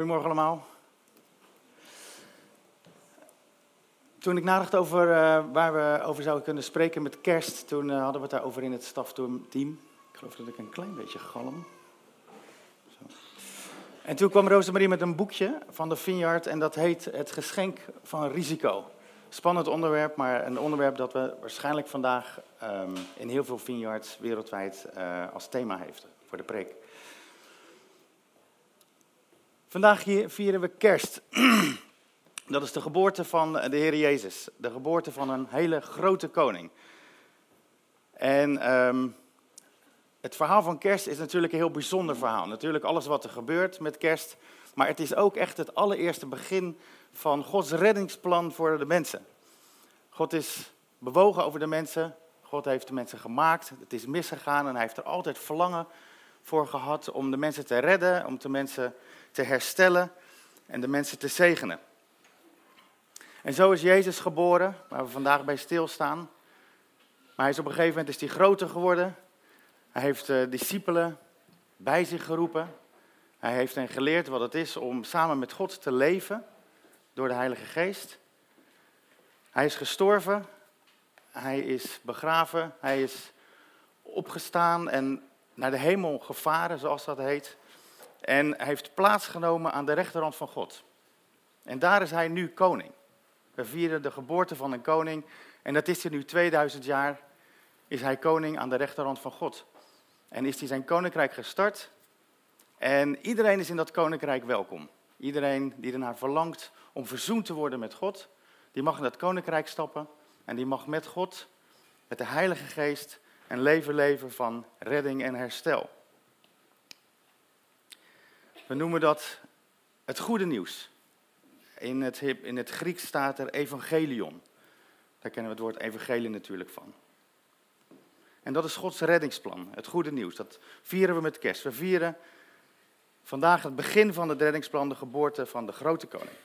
Goedemorgen allemaal. Toen ik nadacht over uh, waar we over zouden kunnen spreken met kerst, toen uh, hadden we het daarover in het stafteam. Ik geloof dat ik een klein beetje galm. Zo. En toen kwam Rosemarie met een boekje van de Vineyard en dat heet Het geschenk van risico. Spannend onderwerp, maar een onderwerp dat we waarschijnlijk vandaag um, in heel veel vineyards wereldwijd uh, als thema heeft voor de preek. Vandaag vieren we kerst. Dat is de geboorte van de Heer Jezus. De geboorte van een hele grote koning. En um, het verhaal van kerst is natuurlijk een heel bijzonder verhaal. Natuurlijk alles wat er gebeurt met kerst. Maar het is ook echt het allereerste begin van Gods reddingsplan voor de mensen. God is bewogen over de mensen. God heeft de mensen gemaakt. Het is misgegaan en hij heeft er altijd verlangen voor gehad om de mensen te redden, om de mensen te herstellen en de mensen te zegenen. En zo is Jezus geboren, waar we vandaag bij stilstaan. Maar hij is op een gegeven moment is hij groter geworden. Hij heeft de discipelen bij zich geroepen. Hij heeft hen geleerd wat het is om samen met God te leven door de Heilige Geest. Hij is gestorven, hij is begraven, hij is opgestaan en naar de hemel gevaren, zoals dat heet. En hij heeft plaatsgenomen aan de rechterhand van God. En daar is hij nu koning. We vieren de geboorte van een koning. En dat is er nu 2000 jaar. Is hij koning aan de rechterhand van God. En is hij zijn koninkrijk gestart. En iedereen is in dat koninkrijk welkom. Iedereen die ernaar verlangt om verzoend te worden met God. Die mag in dat koninkrijk stappen. En die mag met God, met de Heilige Geest, een leven leven van redding en herstel. We noemen dat het goede nieuws. In het, in het Grieks staat er evangelion. Daar kennen we het woord evangelie natuurlijk van. En dat is Gods reddingsplan, het goede nieuws. Dat vieren we met kerst. We vieren vandaag het begin van het reddingsplan, de geboorte van de grote koning.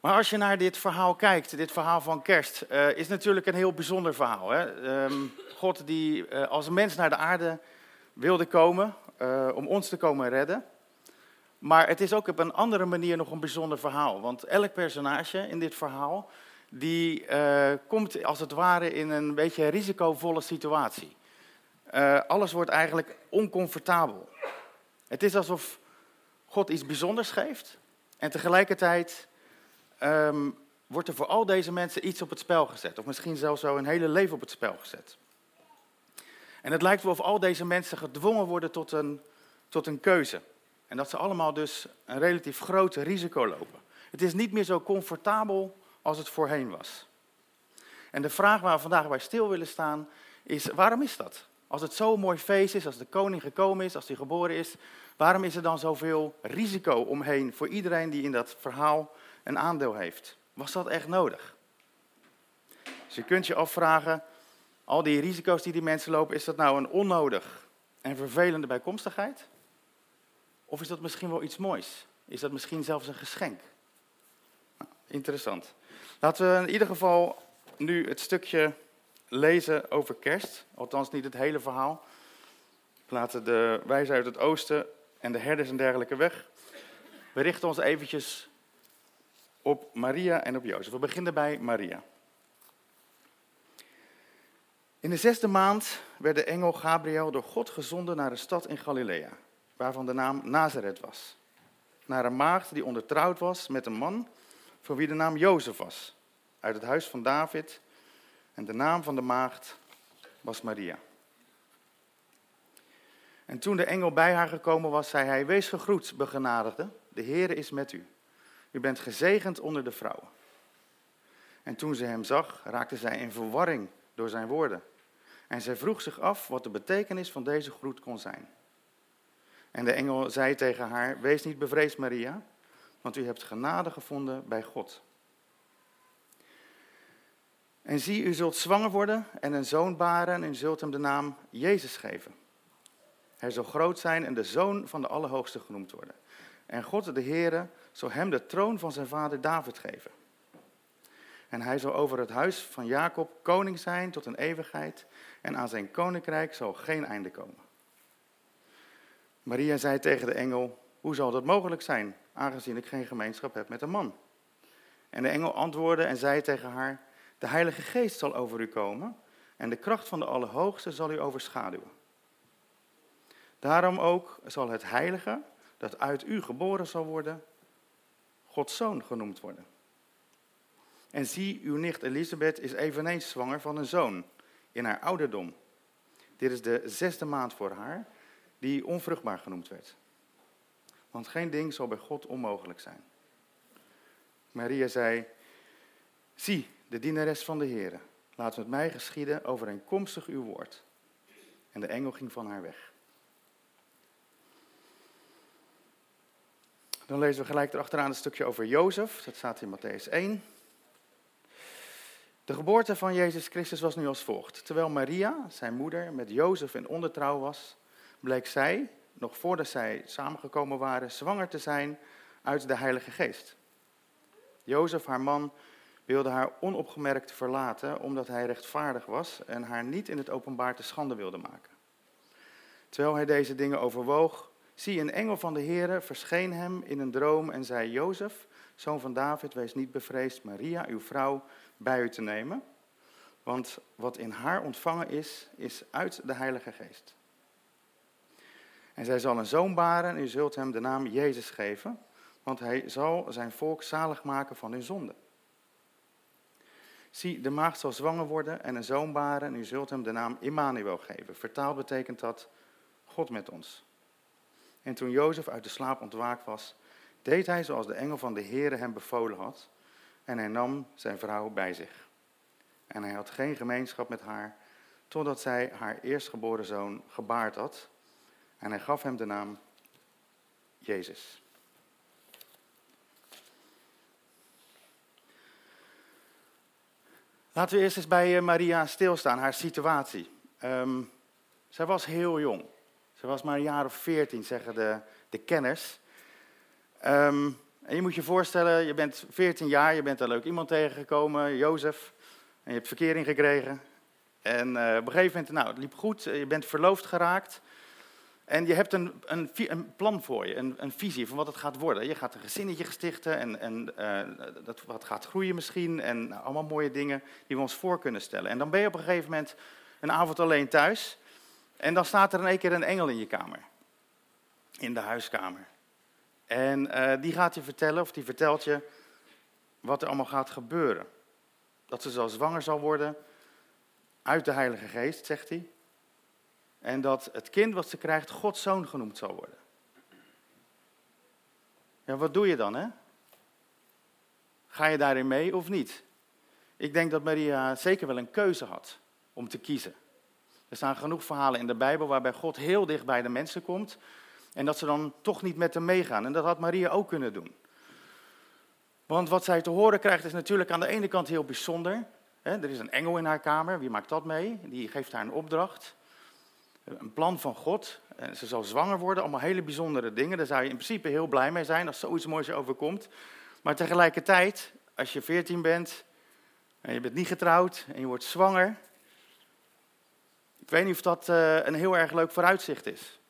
Maar als je naar dit verhaal kijkt, dit verhaal van kerst, uh, is natuurlijk een heel bijzonder verhaal. Hè? Um, God die uh, als mens naar de aarde wilde komen uh, om ons te komen redden. Maar het is ook op een andere manier nog een bijzonder verhaal. Want elk personage in dit verhaal, die komt als het ware in een beetje risicovolle situatie. alles wordt eigenlijk oncomfortabel. Het is alsof God iets bijzonders geeft en tegelijkertijd um, wordt er voor al deze mensen iets op het spel gezet. Of misschien zelfs zo een hele leven op het spel gezet. En het lijkt wel of al deze mensen gedwongen worden tot een, tot een keuze. En dat ze allemaal dus een relatief groot risico lopen. Het is niet meer zo comfortabel als het voorheen was. En de vraag waar we vandaag bij stil willen staan is, waarom is dat? Als het zo'n mooi feest is, als de koning gekomen is, als hij geboren is, waarom is er dan zoveel risico omheen voor iedereen die in dat verhaal een aandeel heeft. Was dat echt nodig? Dus je kunt je afvragen, al die risico's die die mensen lopen, is dat nou een onnodig en vervelende bijkomstigheid? Of is dat misschien wel iets moois? Is dat misschien zelfs een geschenk? Nou, interessant. Laten we in ieder geval nu het stukje lezen over kerst. Althans niet het hele verhaal. Laten de wijzen uit het oosten en de herders en dergelijke weg. We richten ons eventjes op Maria en op Jozef. We beginnen bij Maria. In de zesde maand werd de engel Gabriel door God gezonden naar een stad in Galilea, waarvan de naam Nazareth was. Naar een maagd die ondertrouwd was met een man voor wie de naam Jozef was, uit het huis van David. En de naam van de maagd was Maria. En toen de engel bij haar gekomen was, zei hij: Wees gegroet, begenadigde, de Heer is met u. U bent gezegend onder de vrouwen. En toen ze hem zag, raakte zij in verwarring door zijn woorden. En zij vroeg zich af wat de betekenis van deze groet kon zijn. En de engel zei tegen haar: Wees niet bevreesd, Maria, want u hebt genade gevonden bij God. En zie, u zult zwanger worden en een zoon baren en u zult hem de naam Jezus geven. Hij zal groot zijn en de zoon van de Allerhoogste genoemd worden. En God, de Heere, zal hem de troon van zijn vader David geven. En hij zal over het huis van Jacob koning zijn tot een eeuwigheid. En aan zijn koninkrijk zal geen einde komen. Maria zei tegen de engel, hoe zal dat mogelijk zijn, aangezien ik geen gemeenschap heb met een man? En de engel antwoordde en zei tegen haar, de Heilige Geest zal over u komen en de kracht van de Allerhoogste zal u overschaduwen. Daarom ook zal het Heilige, dat uit u geboren zal worden, Gods zoon genoemd worden. En zie, uw nicht Elisabeth is eveneens zwanger van een zoon in haar ouderdom. Dit is de zesde maand voor haar, die onvruchtbaar genoemd werd. Want geen ding zal bij God onmogelijk zijn. Maria zei, zie, de dienares van de Heer, laat met mij geschieden overeenkomstig uw woord. En de engel ging van haar weg. Dan lezen we gelijk erachteraan een stukje over Jozef. Dat staat in Matthäus 1. De geboorte van Jezus Christus was nu als volgt. Terwijl Maria, zijn moeder, met Jozef in ondertrouw was, bleek zij, nog voordat zij samengekomen waren, zwanger te zijn uit de Heilige Geest. Jozef, haar man, wilde haar onopgemerkt verlaten omdat hij rechtvaardig was en haar niet in het openbaar te schande wilde maken. Terwijl hij deze dingen overwoog, zie een engel van de Heere verscheen hem in een droom en zei: Jozef, zoon van David, wees niet bevreesd Maria, uw vrouw, bij u te nemen, want wat in haar ontvangen is, is uit de Heilige Geest. En zij zal een zoon baren en u zult hem de naam Jezus geven, want hij zal zijn volk zalig maken van hun zonde. Zie, de maagd zal zwanger worden en een zoon baren en u zult hem de naam Immanuel geven. Vertaald betekent dat God met ons. En toen Jozef uit de slaap ontwaakt was, deed hij zoals de engel van de Heere hem bevolen had en hij nam zijn vrouw bij zich. En hij had geen gemeenschap met haar, totdat zij haar eerstgeboren zoon gebaard had. En hij gaf hem de naam Jezus. Laten we eerst eens bij eh, Maria stilstaan, haar situatie. Um, zij was heel jong. Ze was maar een jaar of veertien, zeggen de, de kenners. Um, en je moet je voorstellen, je bent 14 jaar, je bent een leuk iemand tegengekomen, Jozef. En je hebt verkering gekregen. En uh, op een gegeven moment, nou, het liep goed, je bent verloofd geraakt. En je hebt een, een, plan voor je, een, een, visie van wat het gaat worden. Je gaat een gezinnetje gestichten en, en uh, dat wat gaat groeien misschien. En nou, allemaal mooie dingen die we ons voor kunnen stellen. En dan ben je op een gegeven moment een avond alleen thuis. En dan staat er in één keer een engel in je kamer. In de huiskamer. En uh, die gaat je vertellen, of die vertelt je, wat er allemaal gaat gebeuren. Dat ze zo zwanger zal worden uit de Heilige Geest, zegt hij. En dat het kind wat ze krijgt Gods zoon genoemd zal worden. Ja, wat doe je dan, hè? Ga je daarin mee of niet? Ik denk dat Maria zeker wel een keuze had om te kiezen. Er staan genoeg verhalen in de Bijbel waarbij God heel dicht bij de mensen komt en dat ze dan toch niet met hem meegaan. En dat had Maria ook kunnen doen. Want wat zij te horen krijgt is natuurlijk aan de ene kant heel bijzonder. Er is een engel in haar kamer, wie maakt dat mee? Die geeft haar een opdracht. Een plan van God. Ze zal zwanger worden, allemaal hele bijzondere dingen. Daar zou je in principe heel blij mee zijn als zoiets moois je overkomt. Maar tegelijkertijd, als je 14 bent en je bent niet getrouwd en je wordt zwanger. Ik weet niet of dat eh, een heel erg leuk vooruitzicht is.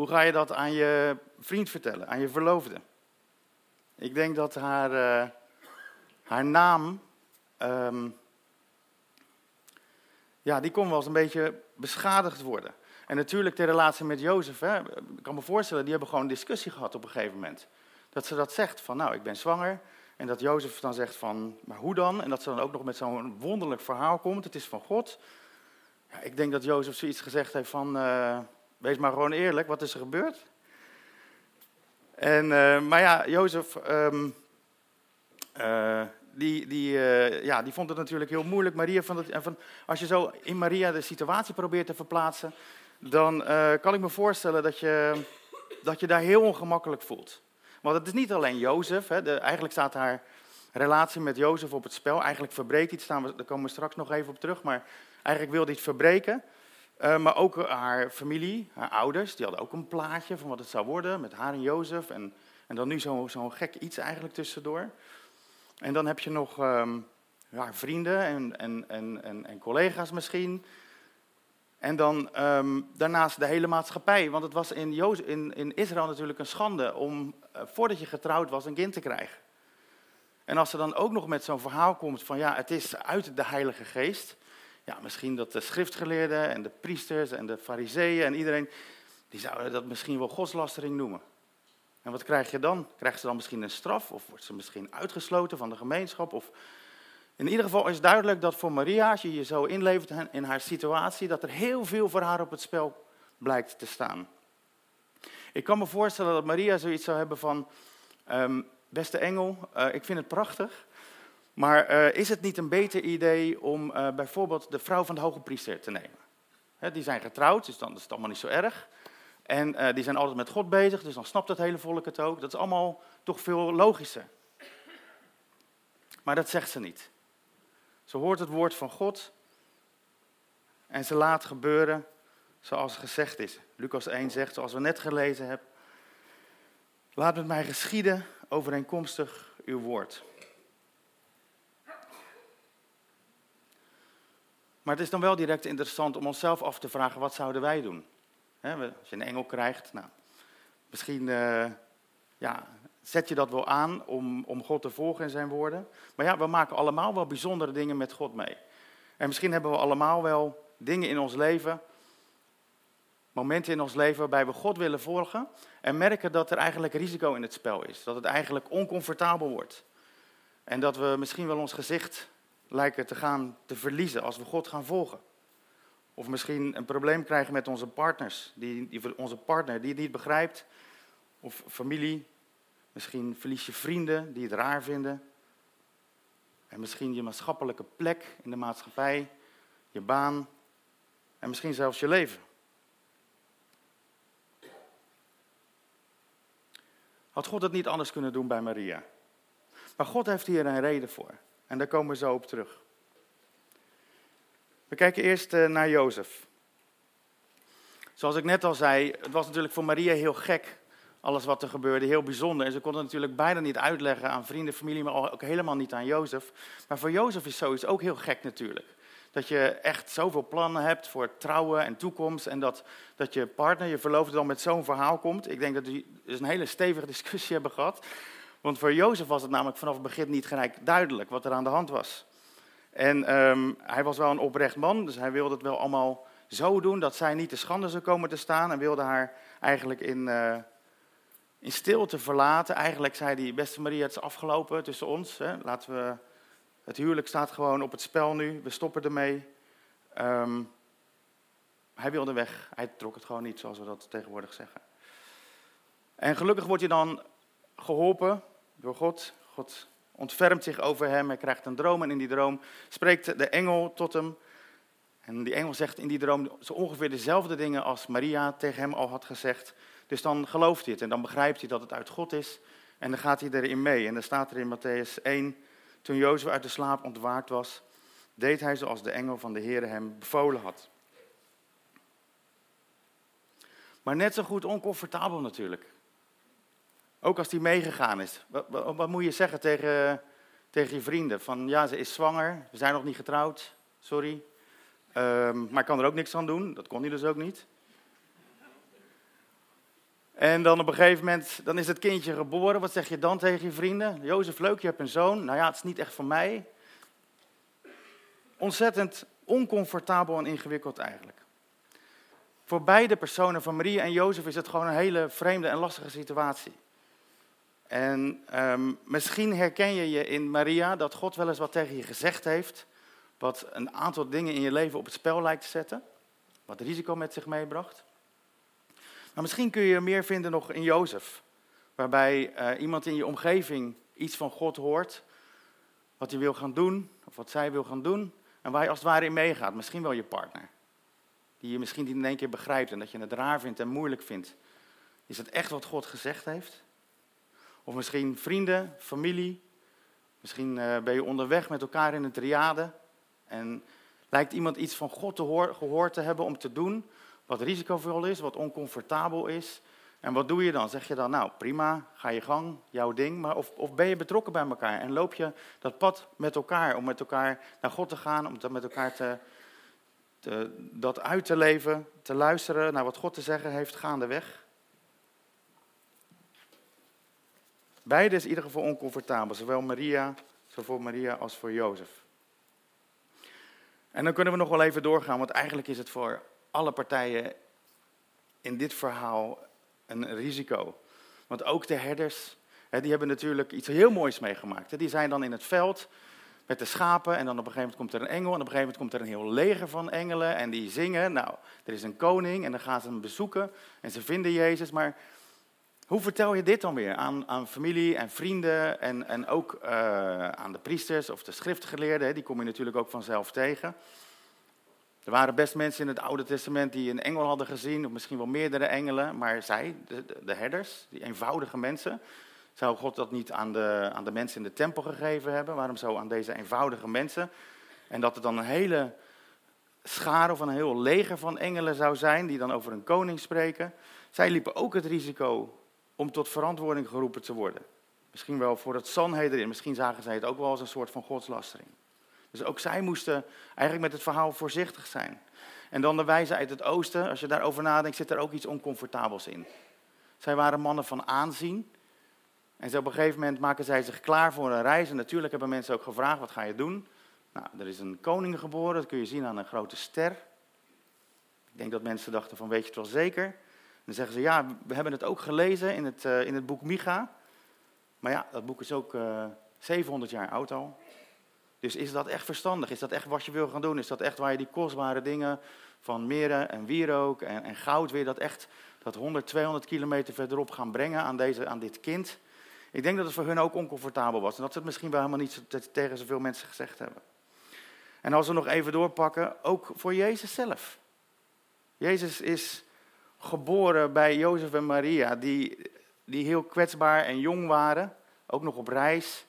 Hoe ga je dat aan je vriend vertellen, aan je verloofde? Ik denk dat haar, uh, haar naam, um, ja, die kon wel eens een beetje beschadigd worden. En natuurlijk de relatie met Jozef, hè, ik kan me voorstellen, die hebben gewoon een discussie gehad op een gegeven moment. Dat ze dat zegt van, nou, ik ben zwanger. En dat Jozef dan zegt van, maar hoe dan? En dat ze dan ook nog met zo'n wonderlijk verhaal komt, het is van God. Ja, ik denk dat Jozef zoiets gezegd heeft van, uh, Wees maar gewoon eerlijk, wat is er gebeurd? En, uh, maar ja, Jozef, um, uh, die, die, uh, ja, die vond het natuurlijk heel moeilijk. Maria vond het, en van, als je zo in Maria de situatie probeert te verplaatsen, dan kan ik me voorstellen dat je, dat je daar heel ongemakkelijk voelt. Want het is niet alleen Jozef, hè, de, eigenlijk staat haar relatie met Jozef op het spel. Eigenlijk verbreekt iets, daar komen we straks nog even op terug, maar eigenlijk wil hij verbreken. Uh, maar ook haar familie, haar ouders, die hadden ook een plaatje van wat het zou worden met haar en Jozef. En, en dan nu zo'n zo gek iets eigenlijk tussendoor. En dan heb je nog um, ja, vrienden en, en, en, en, collega's misschien. En dan ehm, daarnaast de hele maatschappij. Want het was in, in, in Israël natuurlijk een schande om, uh, voordat je getrouwd was, een kind te krijgen. En als er dan ook nog met zo'n verhaal komt van ja, het is uit de Heilige Geest. Ja, misschien dat de schriftgeleerden en de priesters en de fariseeën en iedereen, die zouden dat misschien wel godslastering noemen. En wat krijg je dan? Krijgt ze dan misschien een straf? Of wordt ze misschien uitgesloten van de gemeenschap? Of... In ieder geval is duidelijk dat voor Maria, als je je zo inlevert in haar situatie, dat er heel veel voor haar op het spel blijkt te staan. Ik kan me voorstellen dat Maria zoiets zou hebben van, um, beste engel, uh, ik vind het prachtig, maar uh, is het niet een beter idee om uh, bijvoorbeeld de vrouw van de hoge priester te nemen? Die zijn getrouwd, dus dan is het allemaal niet zo erg. En uh, die zijn altijd met God bezig, dus dan snapt het hele volk het ook. Dat is allemaal toch veel logischer. Maar dat zegt ze niet. Ze hoort het woord van God en ze laat gebeuren zoals gezegd is. Lucas 1 zegt, zoals we net gelezen hebben, laat met mij geschieden overeenkomstig uw woord. Maar het is dan wel direct interessant om onszelf af te vragen, wat zouden wij doen? als je een engel krijgt, nou, misschien uh, ja, zet je dat wel aan om, om God te volgen in zijn woorden. Maar ja, we maken allemaal wel bijzondere dingen met God mee. En misschien hebben we allemaal wel dingen in ons leven, momenten in ons leven waarbij we God willen volgen en merken dat er eigenlijk risico in het spel is. Dat het eigenlijk oncomfortabel wordt. En dat we misschien wel ons gezicht lijken te gaan te verliezen als we God gaan volgen. Of misschien een probleem krijgen met onze partners, die, die, onze partner die het niet begrijpt. Of familie. Misschien verlies je vrienden die het raar vinden. En misschien je maatschappelijke plek in de maatschappij, je baan en misschien zelfs je leven. Had God het niet anders kunnen doen bij Maria? Maar God heeft hier een reden voor. En daar komen we zo op terug. We kijken eerst eh, naar Jozef. Zoals ik net al zei, het was natuurlijk voor Maria heel gek, alles wat er gebeurde, heel bijzonder. En ze kon het natuurlijk bijna niet uitleggen aan vrienden, familie, maar ook helemaal niet aan Jozef. Maar voor Jozef is zoiets ook heel gek natuurlijk. Dat je echt zoveel plannen hebt voor trouwen en toekomst. En dat, dat je partner, je verloofde dan met zo'n verhaal komt. Ik denk dat die dus een hele stevige discussie hebben gehad. Want voor Jozef was het namelijk vanaf het begin niet gelijk duidelijk wat er aan de hand was. En um, hij was wel een oprecht man, dus hij wilde het wel allemaal zo doen dat zij niet te schande zou komen te staan. En wilde haar eigenlijk in, uh, in stilte verlaten. Eigenlijk zei hij, beste Maria, het is afgelopen tussen ons. Hè. Laten we, het huwelijk staat gewoon op het spel nu, we stoppen ermee. Um, hij wilde weg, hij trok het gewoon niet, zoals we dat tegenwoordig zeggen. En gelukkig wordt hij dan geholpen door God. God ontfermt zich over hem, hij krijgt een droom en in die droom spreekt de engel tot hem. En die engel zegt in die droom zo ongeveer dezelfde dingen als Maria tegen hem al had gezegd. Dus dan gelooft hij het en dan begrijpt hij dat het uit God is en dan gaat hij erin mee. En dan staat er in Matthäus 1, toen Jozef uit de slaap ontwaakt was, deed hij zoals de engel van de Heer hem bevolen had. Maar net zo goed oncomfortabel natuurlijk. Ook als die meegegaan is. Wat, wat, moet je zeggen tegen, tegen je vrienden? Van ja, ze is zwanger, we zijn nog niet getrouwd, sorry. Um, maar ik kan er ook niks aan doen, dat kon hij dus ook niet. En dan op een gegeven moment, dan is het kindje geboren. Wat zeg je dan tegen je vrienden? Jozef, leuk, je hebt een zoon. Nou ja, het is niet echt van mij. Ontzettend oncomfortabel en ingewikkeld eigenlijk. Voor beide personen, van Maria en Jozef, is het gewoon een hele vreemde en lastige situatie. En um, misschien herken je je in Maria dat God wel eens wat tegen je gezegd heeft, wat een aantal dingen in je leven op het spel lijkt te zetten, wat risico met zich meebracht. Maar misschien kun je meer vinden nog in Jozef, waarbij uh, iemand in je omgeving iets van God hoort, wat hij wil gaan doen, of wat zij wil gaan doen, en waar je als het ware in meegaat. Misschien wel je partner, die je misschien niet in één keer begrijpt en dat je het raar vindt en moeilijk vindt. Is het echt wat God gezegd heeft? Of misschien vrienden, familie. Misschien uh, ben je onderweg met elkaar in een triade. En lijkt iemand iets van God te hoor, gehoord te hebben om te doen. Wat risicovol is, wat oncomfortabel is. En wat doe je dan? Zeg je dan, nou prima, ga je gang, jouw ding. Maar of, of ben je betrokken bij elkaar en loop je dat pad met elkaar om met elkaar naar God te gaan, om dat met elkaar te, te, dat uit te leven, te luisteren naar wat God te zeggen heeft gaandeweg. Beide is in ieder geval oncomfortabel, zowel Maria, zowel voor Maria als voor Jozef. En dan kunnen we nog wel even doorgaan, want eigenlijk is het voor alle partijen in dit verhaal een risico. Want ook de herders, die hebben natuurlijk iets heel moois meegemaakt. Die zijn dan in het veld met de schapen en dan op een gegeven moment komt er een engel en op een gegeven moment komt er een heel leger van engelen en die zingen. Nou, er is een koning en dan gaan ze hem bezoeken en ze vinden Jezus, maar hoe vertel je dit dan weer aan, aan familie en vrienden en, en ook uh, aan de priesters of de schriftgeleerden? Die kom je natuurlijk ook vanzelf tegen. Er waren best mensen in het Oude Testament die een engel hadden gezien, of misschien wel meerdere engelen, maar zij, de, de herders, die eenvoudige mensen, zou God dat niet aan de, aan de mensen in de tempel gegeven hebben? Waarom zo aan deze eenvoudige mensen? En dat er dan een hele schare of een heel leger van engelen zou zijn, die dan over een koning spreken. Zij liepen ook het risico om tot verantwoording geroepen te worden. Misschien wel voor het Sanhedrin, misschien zagen zij het ook wel als een soort van godslastering. Dus ook zij moesten eigenlijk met het verhaal voorzichtig zijn. En dan de wijze uit het oosten, als je daarover nadenkt, zit er ook iets oncomfortabels in. Zij waren mannen van aanzien. En op een gegeven moment maken zij zich klaar voor een reis. En natuurlijk hebben mensen ook gevraagd, wat ga je doen? Nou, er is een koning geboren, dat kun je zien aan een grote ster. Ik denk dat mensen dachten van, weet je het wel zeker? Dan zeggen ze, ja, we hebben het ook gelezen in het, uh, in het boek Micha. Maar ja, dat boek is ook uh, eh, 700 jaar oud al. Dus is dat echt verstandig? Is dat echt wat je wil gaan doen? Is dat echt waar je die kostbare dingen van meren en wierook en, en goud weer dat echt dat 100, 200 kilometer verderop gaan brengen aan, deze, aan dit kind? Ik denk dat het voor hun ook oncomfortabel was. En dat ze het misschien wel helemaal niet tegen zoveel mensen gezegd hebben. En als we nog even doorpakken, ook voor Jezus zelf. Jezus is geboren bij Jozef en Maria, die, die heel kwetsbaar en jong waren, ook nog op reis.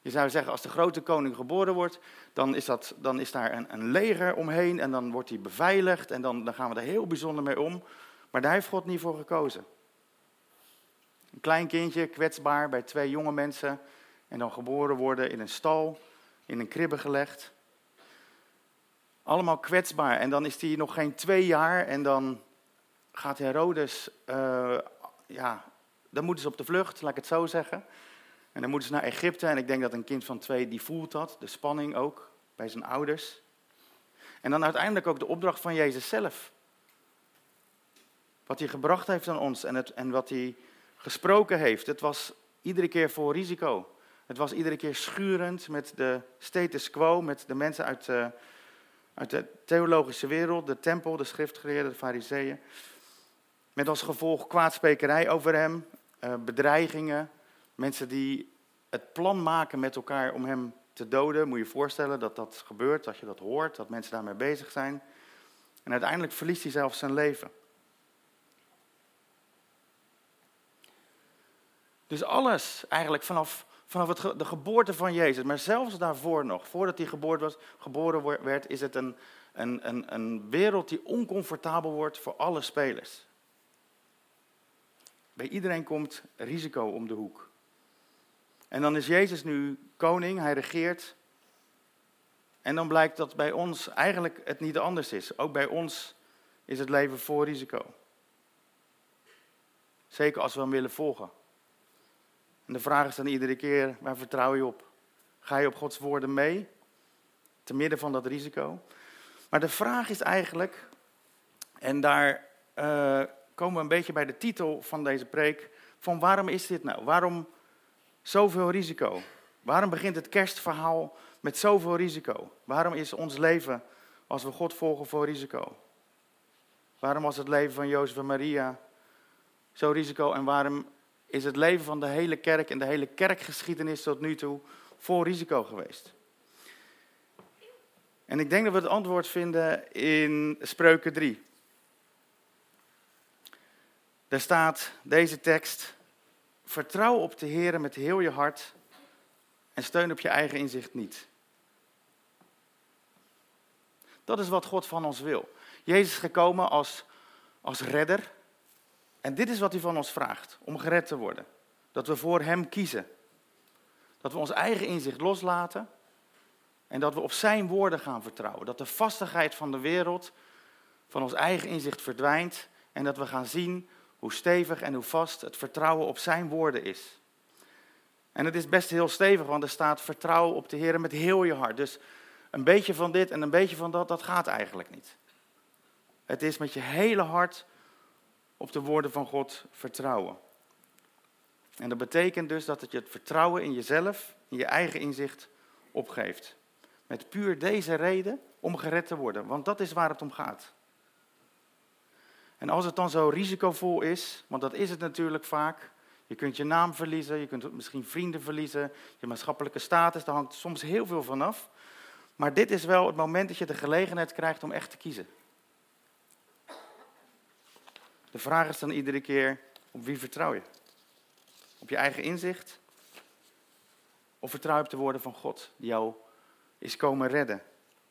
Je zou zeggen, als de grote koning geboren wordt, dan is, dat, dan is daar een, een leger omheen en dan wordt hij beveiligd en dan, dan gaan we er heel bijzonder mee om. Maar daar heeft God niet voor gekozen. Een klein kindje, kwetsbaar bij twee jonge mensen en dan geboren worden in een stal, in een kribbe gelegd. Allemaal kwetsbaar en dan is hij nog geen twee jaar en dan gaat Herodes, uh, ja, dan moeten ze op de vlucht, laat ik het zo zeggen. En dan moeten ze naar Egypte en ik denk dat een kind van twee die voelt dat, de spanning ook, bij zijn ouders. En dan uiteindelijk ook de opdracht van Jezus zelf. Wat hij gebracht heeft aan ons en, het, en wat hij gesproken heeft. Het was iedere keer voor risico. Het was iedere keer schurend met de status quo, met de mensen uit de, uit de theologische wereld, de tempel, de schriftgeleerden, de fariseeën. Met als gevolg kwaadsprekerij over hem, eh, bedreigingen, mensen die het plan maken met elkaar om hem te doden. Moet je je voorstellen dat dat gebeurt, dat je dat hoort, dat mensen daarmee bezig zijn. En uiteindelijk verliest hij zelfs zijn leven. Dus alles eigenlijk vanaf, vanaf het, de geboorte van Jezus, maar zelfs daarvoor nog, voordat hij geboren, was, geboren werd, is het een, een, een, een wereld die oncomfortabel wordt voor alle spelers. Bij iedereen komt risico om de hoek. En dan is Jezus nu koning, hij regeert. En dan blijkt dat bij ons eigenlijk het niet anders is. Ook bij ons is het leven voor risico. Zeker als we hem willen volgen. En de vraag is dan iedere keer, waar vertrouw je op? Ga je op Gods woorden mee? Te midden van dat risico. Maar de vraag is eigenlijk, en daar uh, komen we een beetje bij de titel van deze preek. Van waarom is dit nou? Waarom zoveel risico? Waarom begint het kerstverhaal met zoveel risico? Waarom is ons leven, als we God volgen, voor risico? Waarom was het leven van Jozef en Maria zo risico? En waarom is het leven van de hele kerk en de hele kerkgeschiedenis tot nu toe vol risico geweest? En ik denk dat we het antwoord vinden in Spreuken 3. Daar staat deze tekst: Vertrouw op de Heer met heel je hart en steun op je eigen inzicht niet. Dat is wat God van ons wil. Jezus is gekomen als, als redder. En dit is wat hij van ons vraagt: om gered te worden. Dat we voor Hem kiezen. Dat we ons eigen inzicht loslaten. En dat we op zijn woorden gaan vertrouwen. Dat de vastigheid van de wereld, van ons eigen inzicht verdwijnt. En dat we gaan zien hoe stevig en hoe vast het vertrouwen op zijn woorden is. En het is best heel stevig, want er staat vertrouwen op de Heer met heel je hart. Dus een beetje van dit en een beetje van dat, dat gaat eigenlijk niet. Het is met je hele hart op de woorden van God vertrouwen. En dat betekent dus dat het je het vertrouwen in jezelf, in je eigen inzicht opgeeft. Met puur deze reden om gered te worden, want dat is waar het om gaat. En als het dan zo risicovol is, want dat is het natuurlijk vaak. Je kunt je naam verliezen, je kunt misschien vrienden verliezen, je maatschappelijke status, daar hangt soms heel veel van af. Maar dit is wel het moment dat je de gelegenheid krijgt om echt te kiezen. De vraag is dan iedere keer, op wie vertrouw je? Op je eigen inzicht? Of vertrouw je op de woorden van God, die jou is komen redden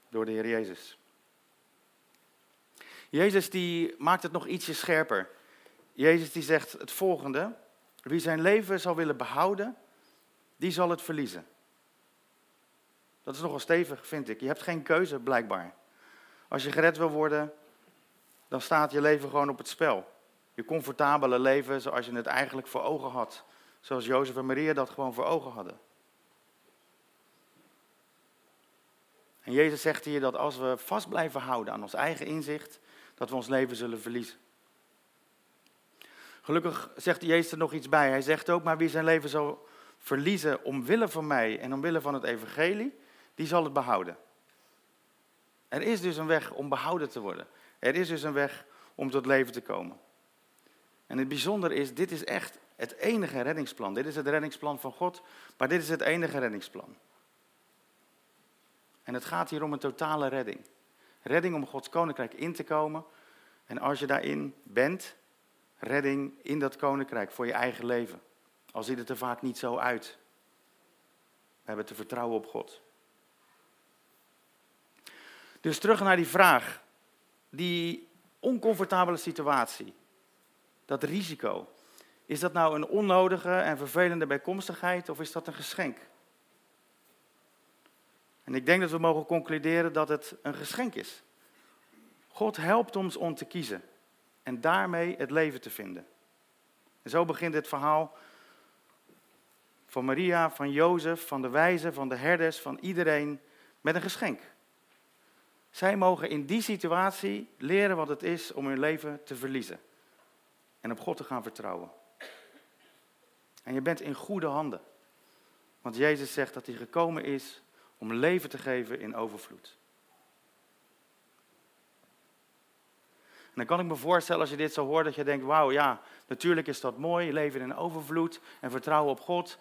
door de Heer Jezus? Jezus die maakt het nog ietsje scherper. Jezus die zegt het volgende. Wie zijn leven zal willen behouden, die zal het verliezen. Dat is nogal stevig, vind ik. Je hebt geen keuze, blijkbaar. Als je gered wil worden, dan staat je leven gewoon op het spel. Je comfortabele leven zoals je het eigenlijk voor ogen had. Zoals Jozef en Maria dat gewoon voor ogen hadden. En Jezus zegt hier dat als we vast blijven houden aan ons eigen inzicht, dat we ons leven zullen verliezen. Gelukkig zegt Jezus er nog iets bij. Hij zegt ook, maar wie zijn leven zal verliezen omwille van mij en omwille van het evangelie, die zal het behouden. Er is dus een weg om behouden te worden. Er is dus een weg om tot leven te komen. En het bijzondere is, dit is echt het enige reddingsplan. Dit is het reddingsplan van God, maar dit is het enige reddingsplan. En het gaat hier om een totale redding. Redding om Gods koninkrijk in te komen. En als je daarin bent, redding in dat koninkrijk voor je eigen leven. Al ziet het er vaak niet zo uit. We hebben te vertrouwen op God. Dus terug naar die vraag. Die oncomfortabele situatie. Dat risico. Is dat nou een onnodige en vervelende bijkomstigheid of is dat een geschenk? En ik denk dat we mogen concluderen dat het een geschenk is. God helpt ons om te kiezen en daarmee het leven te vinden. En zo begint het verhaal van Maria, van Jozef, van de wijzen, van de herders, van iedereen met een geschenk. Zij mogen in die situatie leren wat het is om hun leven te verliezen en op God te gaan vertrouwen. En je bent in goede handen. Want Jezus zegt dat hij gekomen is om leven te geven in overvloed. En dan kan ik me voorstellen als je dit zo hoort dat je denkt, wauw ja, natuurlijk is dat mooi, leven in overvloed en vertrouwen op God.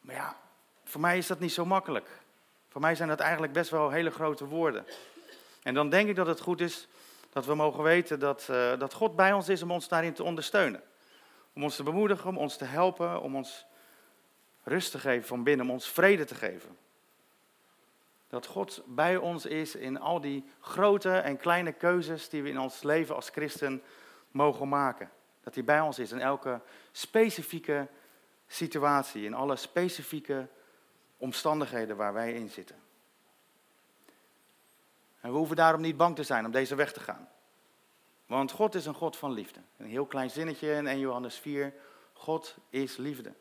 Maar ja, voor mij is dat niet zo makkelijk. Voor mij zijn dat eigenlijk best wel hele grote woorden. En dan denk ik dat het goed is dat we mogen weten dat, uh, dat God bij ons is om ons daarin te ondersteunen. Om ons te bemoedigen, om ons te helpen, om ons rust te geven van binnen, om ons vrede te geven. Dat God bij ons is in al die grote en kleine keuzes die we in ons leven als christen mogen maken. Dat hij bij ons is in elke specifieke situatie, in alle specifieke omstandigheden waar wij in zitten. En we hoeven daarom niet bang te zijn om deze weg te gaan. Want God is een God van liefde. Een heel klein zinnetje in 1 Johannes 4. God is liefde.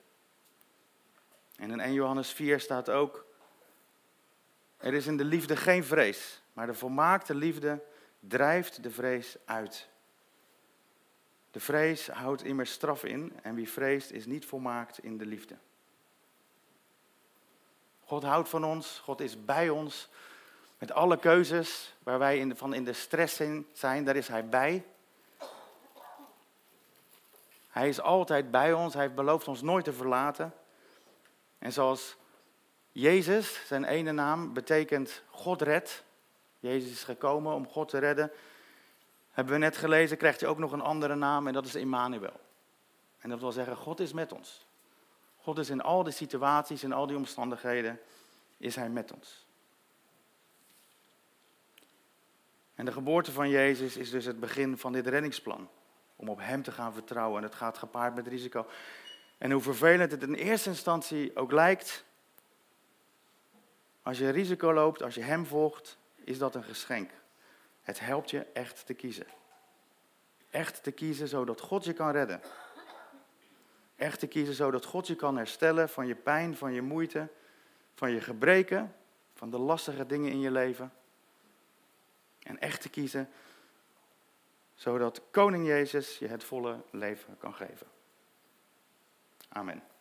En in 1 Johannes 4 staat ook, er is in de liefde geen vrees, maar de volmaakte liefde drijft de vrees uit. De vrees houdt immers straf in en wie vreest is niet volmaakt in de liefde. God houdt van ons, God is bij ons. Met alle keuzes waar wij in van in de stress zijn, daar is Hij bij. Hij is altijd bij ons, Hij heeft beloofd ons nooit te verlaten. En zoals Jezus, zijn ene naam, betekent God redt. Jezus is gekomen om God te redden. Hebben we net gelezen, krijgt hij ook nog een andere naam en dat is Immanuel. En dat wil zeggen, God is met ons. God is in al die situaties, in al die omstandigheden, is Hij met ons. En de geboorte van Jezus is dus het begin van dit reddingsplan. Om op Hem te gaan vertrouwen. En het gaat gepaard met risico. En hoe vervelend het in eerste instantie ook lijkt, Als je risico loopt, als je Hem volgt, is dat een geschenk. Het helpt je echt te kiezen. Echt te kiezen zodat God je kan redden. Echt te kiezen zodat God je kan herstellen van je pijn, van je moeite, van je gebreken, van de lastige dingen in je leven. En echt te kiezen zodat Koning Jezus je het volle leven kan geven. Amen.